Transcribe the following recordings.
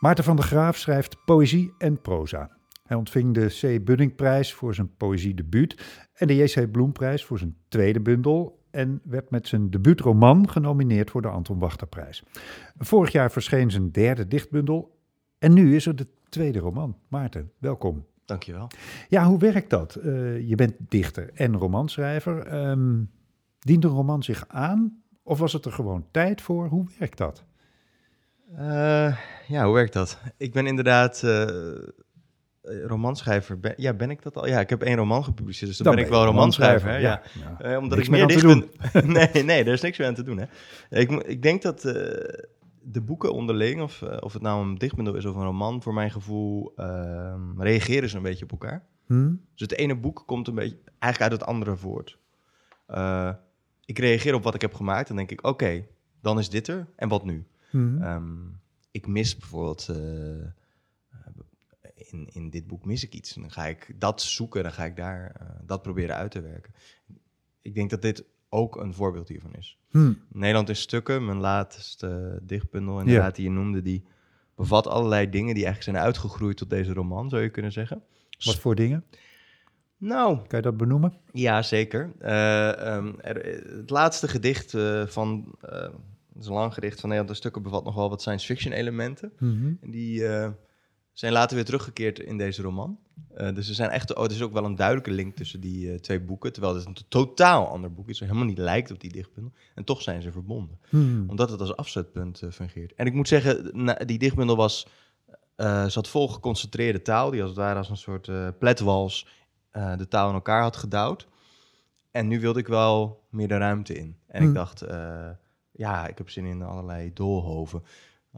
Maarten van der Graaf schrijft poëzie en proza. Hij ontving de C. Buddingprijs voor zijn poëziedebuut en de J.C. Bloemprijs voor zijn tweede bundel en werd met zijn debuutroman genomineerd voor de Anton Wachterprijs. Vorig jaar verscheen zijn derde dichtbundel en nu is er de tweede roman. Maarten, welkom. Dankjewel. Ja, hoe werkt dat? Eh, je bent dichter en romanschrijver. Um, dient een roman zich aan of was het er gewoon tijd voor? Hoe werkt dat? Uh, ja, hoe werkt dat? Ik ben inderdaad uh, romanschrijver. Ben, ja, ben ik dat al? Ja, ik heb één roman gepubliceerd, dus dan, ben ik wel romanschrijver. Hè? Ja. ja. Uh, omdat niks ik meer dicht ben. nee, nee, er is niks meer aan te doen. Hè? Ik, ik denk dat de boeken onderling, of, of het nou een dichtbundel is of een roman, voor mijn gevoel ehm, reageren ze een beetje op elkaar. Hmm? Dus het ene boek komt een beetje eigenlijk uit het andere voort. Ik reageer op wat ik heb gemaakt en denk ik, oké, dan is dit er en wat nu? Mhm. Ehm, ik mis bijvoorbeeld uh, in, in dit boek mis ik iets. En dan ga ik dat zoeken, dan ga ik daar uh, dat proberen uit te werken. Ik denk dat dit ook een voorbeeld hiervan is. Hmm. Nederland in stukken, mijn laatste dichtbundel inderdaad yeah. die je noemde, die bevat allerlei dingen die eigenlijk zijn uitgegroeid tot deze roman, zou je kunnen zeggen. Wat voor dingen? Nou. Kan je dat benoemen? Ja, zeker. Uh, um, er, het laatste gedicht uh, van het is een lang gedicht van Nederland. De stukken bevat nog wel wat science fiction elementen. Mhm. En die uh, zijn later weer teruggekeerd in deze roman. Uh, dus er, zijn echt, oh, er is ook wel een duidelijke link tussen die uh, twee boeken. Terwijl het een totaal ander boek is. Er helemaal niet lijkt op die dichtbundel. En toch zijn ze verbonden. Mhm. Omdat het als afzetpunt fungeert. En ik moet zeggen, die dichtbundel was, zat vol geconcentreerde taal. Die als het ware als een soort pletwals de taal in elkaar had gedouwd. En nu wilde ik wel meer de ruimte in. En ik mhm. dacht ja, ik heb zin in allerlei doolhoven.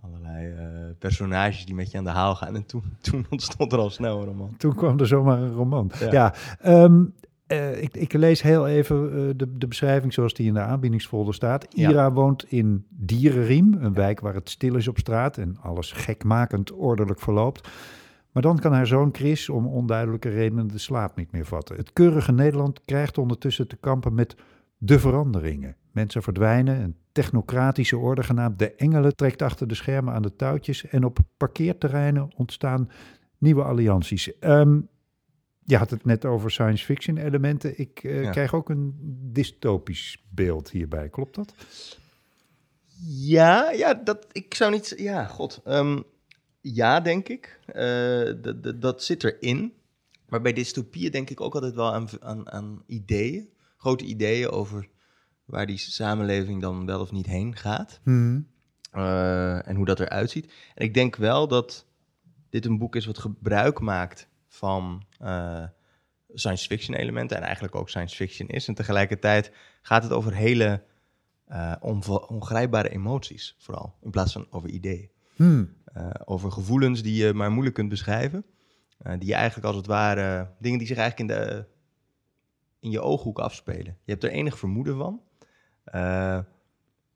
Allerlei uh, personages die met je aan de haal gaan. En toen, toen ontstond er al snel een roman. Toen kwam er zomaar een roman. Ja, um, uh, ik, ik, lees heel even uh, de, de, beschrijving zoals die in de aanbiedingsfolder staat. Ira ja. woont in Dierenriem, een wijk waar het stil is op straat en alles gekmakend ordelijk verloopt. Maar dan kan haar zoon Chris om onduidelijke redenen de slaap niet meer vatten. Het keurige Nederland krijgt ondertussen te kampen met de veranderingen. Mensen verdwijnen, een technocratische orde genaamd de Engelen trekt achter de schermen aan de touwtjes en op parkeerterreinen ontstaan nieuwe allianties. Um, je had het net over science fiction elementen. Ik uh, krijg ook een dystopisch beeld hierbij. Klopt dat? Ja, ja, dat, ik zou niet... Ja, god. Um, ja, denk ik. Uh, dat zit erin. Maar bij dystopieën denk ik ook altijd wel aan, aan, aan ideeën. Grote ideeën over waar die samenleving dan wel of niet heen gaat. Hmm. Uh, en hoe dat eruit ziet. En ik denk wel dat dit een boek is wat gebruik maakt van uh, science fiction elementen en eigenlijk ook science fiction is. En tegelijkertijd gaat het over hele uh, ongrijpbare emoties, vooral, in plaats van over ideeën. Hmm. Over gevoelens die je maar moeilijk kunt beschrijven. die je eigenlijk als het ware, dingen die zich eigenlijk in, de, in je ooghoek afspelen. Je hebt er enig vermoeden van. Uh,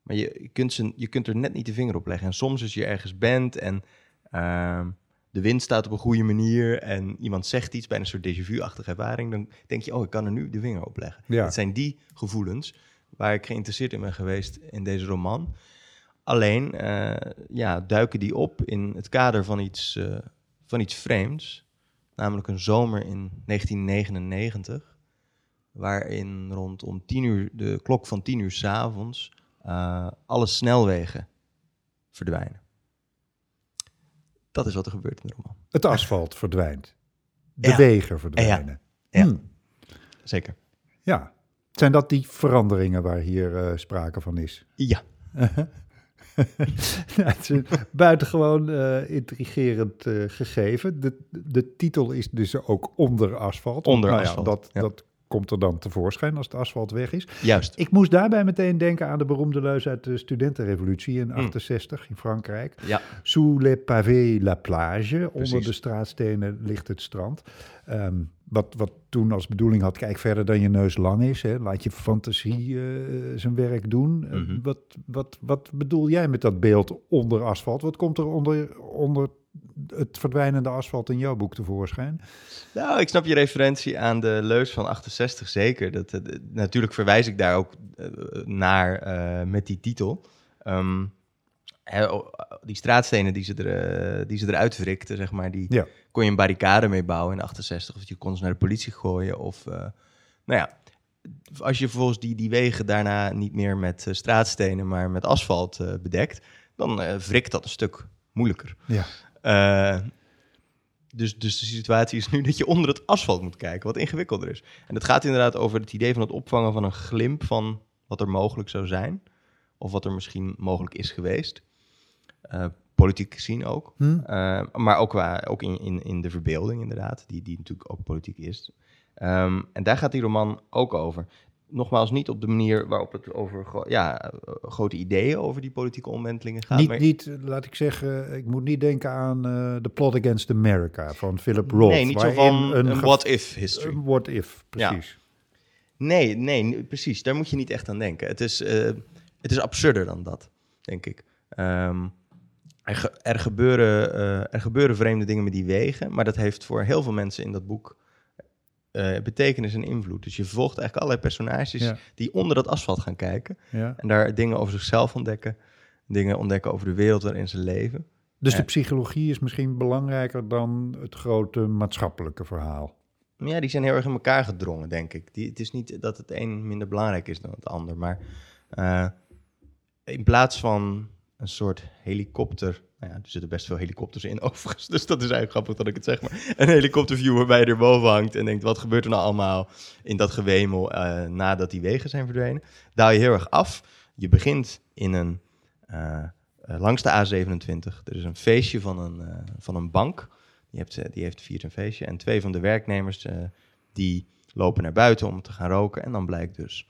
maar je, je, kunt ze, je kunt er net niet de vinger op leggen. En soms als je ergens bent en uh, de wind staat op een goede manier en iemand zegt iets bij een soort déjà vu-achtige ervaring, dan denk je, oh, ik kan er nu de vinger op leggen. Ja. Het zijn die gevoelens waar ik geïnteresseerd in ben geweest in deze roman. Alleen uh, ja, duiken die op in het kader van iets, uh, van iets vreemds, namelijk een zomer in 1999 waarin rondom tien uur, de klok van tien uur s'avonds, uh, alle snelwegen verdwijnen. Dat is wat er gebeurt in de roman. Het asfalt verdwijnt. De wegen verdwijnen. Ja, ja. Hmm. zeker. Ja. Zijn dat die veranderingen waar hier uh, sprake van is? Ja. het is een buitengewoon uh, intrigerend uh, gegeven. De, de titel is dus ook onder asfalt. Onder nou asfalt. Ja, dat, ja. dat komt er dan tevoorschijn als het asfalt weg is. Juist. Ik moest daarbij meteen denken aan de beroemde leus uit de studentenrevolutie in 68 mm. in Frankrijk. Ja. Sous les pavés la plage, onder de straatstenen ligt het strand. Um, wat, wat toen als bedoeling had, kijk verder dan je neus lang is. Hè. Laat je fantasie uh, zijn werk doen. Mm -hmm. wat, wat, wat bedoel jij met dat beeld onder asfalt? Wat komt er onder, onder het verdwijnende asfalt in jouw boek tevoorschijn? Nou, ik snap je referentie aan de leus van 68 zeker. Dat, uh, natuurlijk verwijs ik daar ook uh, naar met die titel. Ehm, die straatstenen die ze, er, eh, die ze eruit wrikten, zeg maar, die Ja. Kon je een barricade mee bouwen in 68. Of je kon ze naar de politie gooien. Of, eh, nou ja, als je vervolgens die, die wegen daarna niet meer met eh, straatstenen, maar met asfalt eh, bedekt, dan wrikt dat een stuk moeilijker. Ja. Dus, dus de situatie is nu dat je onder het asfalt moet kijken, wat ingewikkelder is. En het gaat inderdaad over het idee van het opvangen van een glimp van wat er mogelijk zou zijn. Of wat er misschien mogelijk is geweest. Politiek gezien ook. Hm? Eh, maar ook, qua, ook in, in, in de verbeelding inderdaad, die, die natuurlijk ook politiek is. Ehm, en daar gaat die roman ook over. Nogmaals, niet op de manier waarop het over ja, eh, grote ideeën over die politieke omwentelingen gaat. Niet, maar- niet, laat ik zeggen, ik moet niet denken aan eh The Plot Against America van Philip Roth. nee, niet zo van een, what-if history. een what if, precies. Nee, nee, precies. Daar moet je niet echt aan denken. Het is, het is absurder dan dat, denk ik. Ehm, er, ge- er, gebeuren, eh, er gebeuren vreemde dingen met die wegen, maar dat heeft voor heel veel mensen in dat boek eh, betekenis en invloed. Dus je volgt eigenlijk allerlei personages Ja. die onder dat asfalt gaan kijken Ja. en daar dingen over zichzelf ontdekken, dingen ontdekken over de wereld waarin ze leven. Dus Ja. de psychologie is misschien belangrijker dan het grote maatschappelijke verhaal. Ja, die zijn heel erg in elkaar gedrongen, denk ik. Die, het is niet dat het een minder belangrijk is dan het ander, maar eh, in plaats van een soort helikopter. Nou ja, er zitten best veel helikopters in, overigens. Dus dat is eigenlijk grappig dat ik het zeg. Maar een helikopterview waarbij je erboven hangt en denkt: wat gebeurt er nou allemaal in dat gewemel eh, nadat die wegen zijn verdwenen? Daal je heel erg af. Je begint in een. eh, eh, langs de A27. Er is een feestje van een, van een bank. Die heeft, eh, die heeft viert een feestje. En twee van de werknemers die lopen naar buiten om te gaan roken. En dan blijkt dus.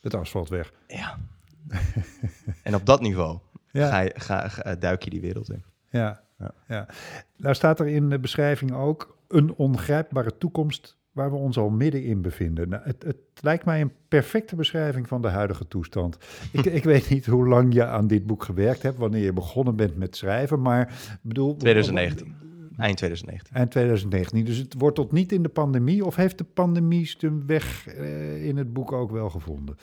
Het asfalt weg. Ja. en op dat niveau Ja. ga je, ga, ga- duik je die wereld in. Ja, Ja. ja. Nou staat er in de beschrijving ook een ongrijpbare toekomst waar we ons al middenin bevinden. Nou, het, het lijkt mij een perfecte beschrijving van de huidige toestand. Ik, ik weet niet hoe lang je aan dit boek gewerkt hebt, wanneer je begonnen bent met schrijven, maar bedoel... 2019. Eind 2019. Eind 2019. Dus het wortelt niet in de pandemie, of heeft de pandemie zijn weg eh, in het boek ook wel gevonden?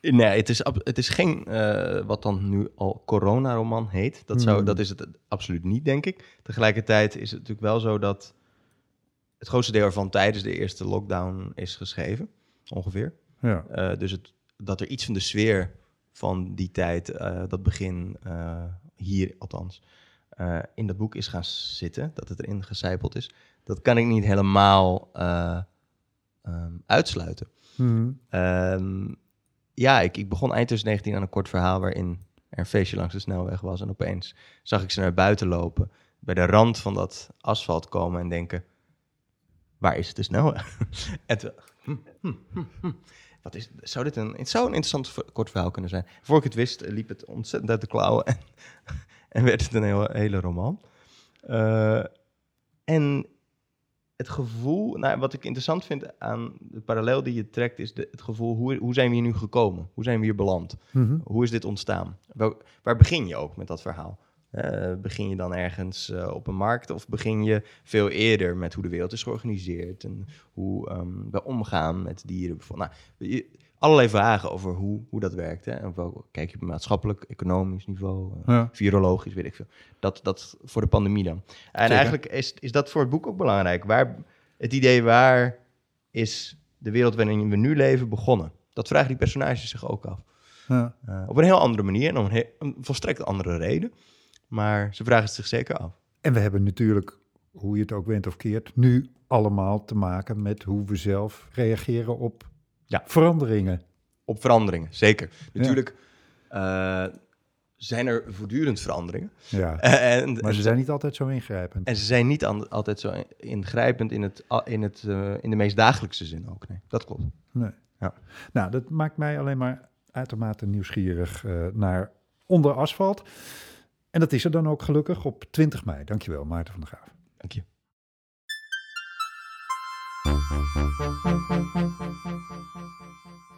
Nee, het is, het is geen eh, wat dan nu al coronaroman heet. Dat, zou, Hmm. dat is het absoluut niet, denk ik. Tegelijkertijd is het natuurlijk wel zo dat het grootste deel ervan tijdens de eerste lockdown is geschreven, ongeveer. Ja, Eh, dus het, dat er iets van de sfeer van die tijd, eh, dat begin hier althans, in dat boek is gaan zitten, dat het erin gecijpeld is, dat kan ik niet helemaal eh, ehm, uitsluiten. Ehm, ja, ik, ik begon eind 2019 aan een kort verhaal waarin er een feestje langs de snelweg was. En opeens zag ik ze naar buiten lopen, bij de rand van dat asfalt komen en denken, waar is de snelweg? en hm, hm, hm. Wat is, zou dit een, het zou een interessant kort verhaal kunnen zijn. Voor ik het wist, eh, liep het ontzettend uit de klauwen en, en werd het een hele, hele roman. Eh, en het gevoel, nou, wat ik interessant vind aan de parallel die je trekt, is de, het gevoel, hoe, hoe zijn we hier nu gekomen? Hoe zijn we hier beland? Mhm. Hoe is dit ontstaan? Wel, waar begin je ook met dat verhaal? Eh, begin je dan ergens eh, op een markt of begin je veel eerder met hoe de wereld is georganiseerd en hoe ehm, we omgaan met dieren? bijvoorbeeld? Nou, je- allerlei vragen over hoe, hoe dat werkt. Hè? En wel, kijk je op maatschappelijk, economisch niveau, eh, Ja. virologisch, weet ik veel. Dat, dat voor de pandemie dan. En Zeker. eigenlijk is, is dat voor het boek ook belangrijk. Waar, het idee waar is de wereld waarin we nu leven begonnen? Dat vragen die personages zich ook af. Ja. Eh, op een heel andere manier en om een, he- een volstrekt andere reden. Maar ze vragen het zich zeker af. En we hebben natuurlijk, hoe je het ook went of keert, nu allemaal te maken met hoe we zelf reageren op Ja. veranderingen. Op veranderingen, zeker. Natuurlijk eh, zijn er voortdurend veranderingen. Ja. en, Maar ze zijn niet altijd zo ingrijpend. en ze zijn niet altijd zo ingrijpend in, het, in, het, eh, in de meest dagelijkse zin ook. Nee, dat klopt. Nee. Ja. Nou, dat maakt mij alleen maar uitermate nieuwsgierig eh, naar onder asfalt. En dat is er dan ook gelukkig op 20 mei. Dankjewel, Maarten van der Graaf. Dank je. フフフフフフフフフ。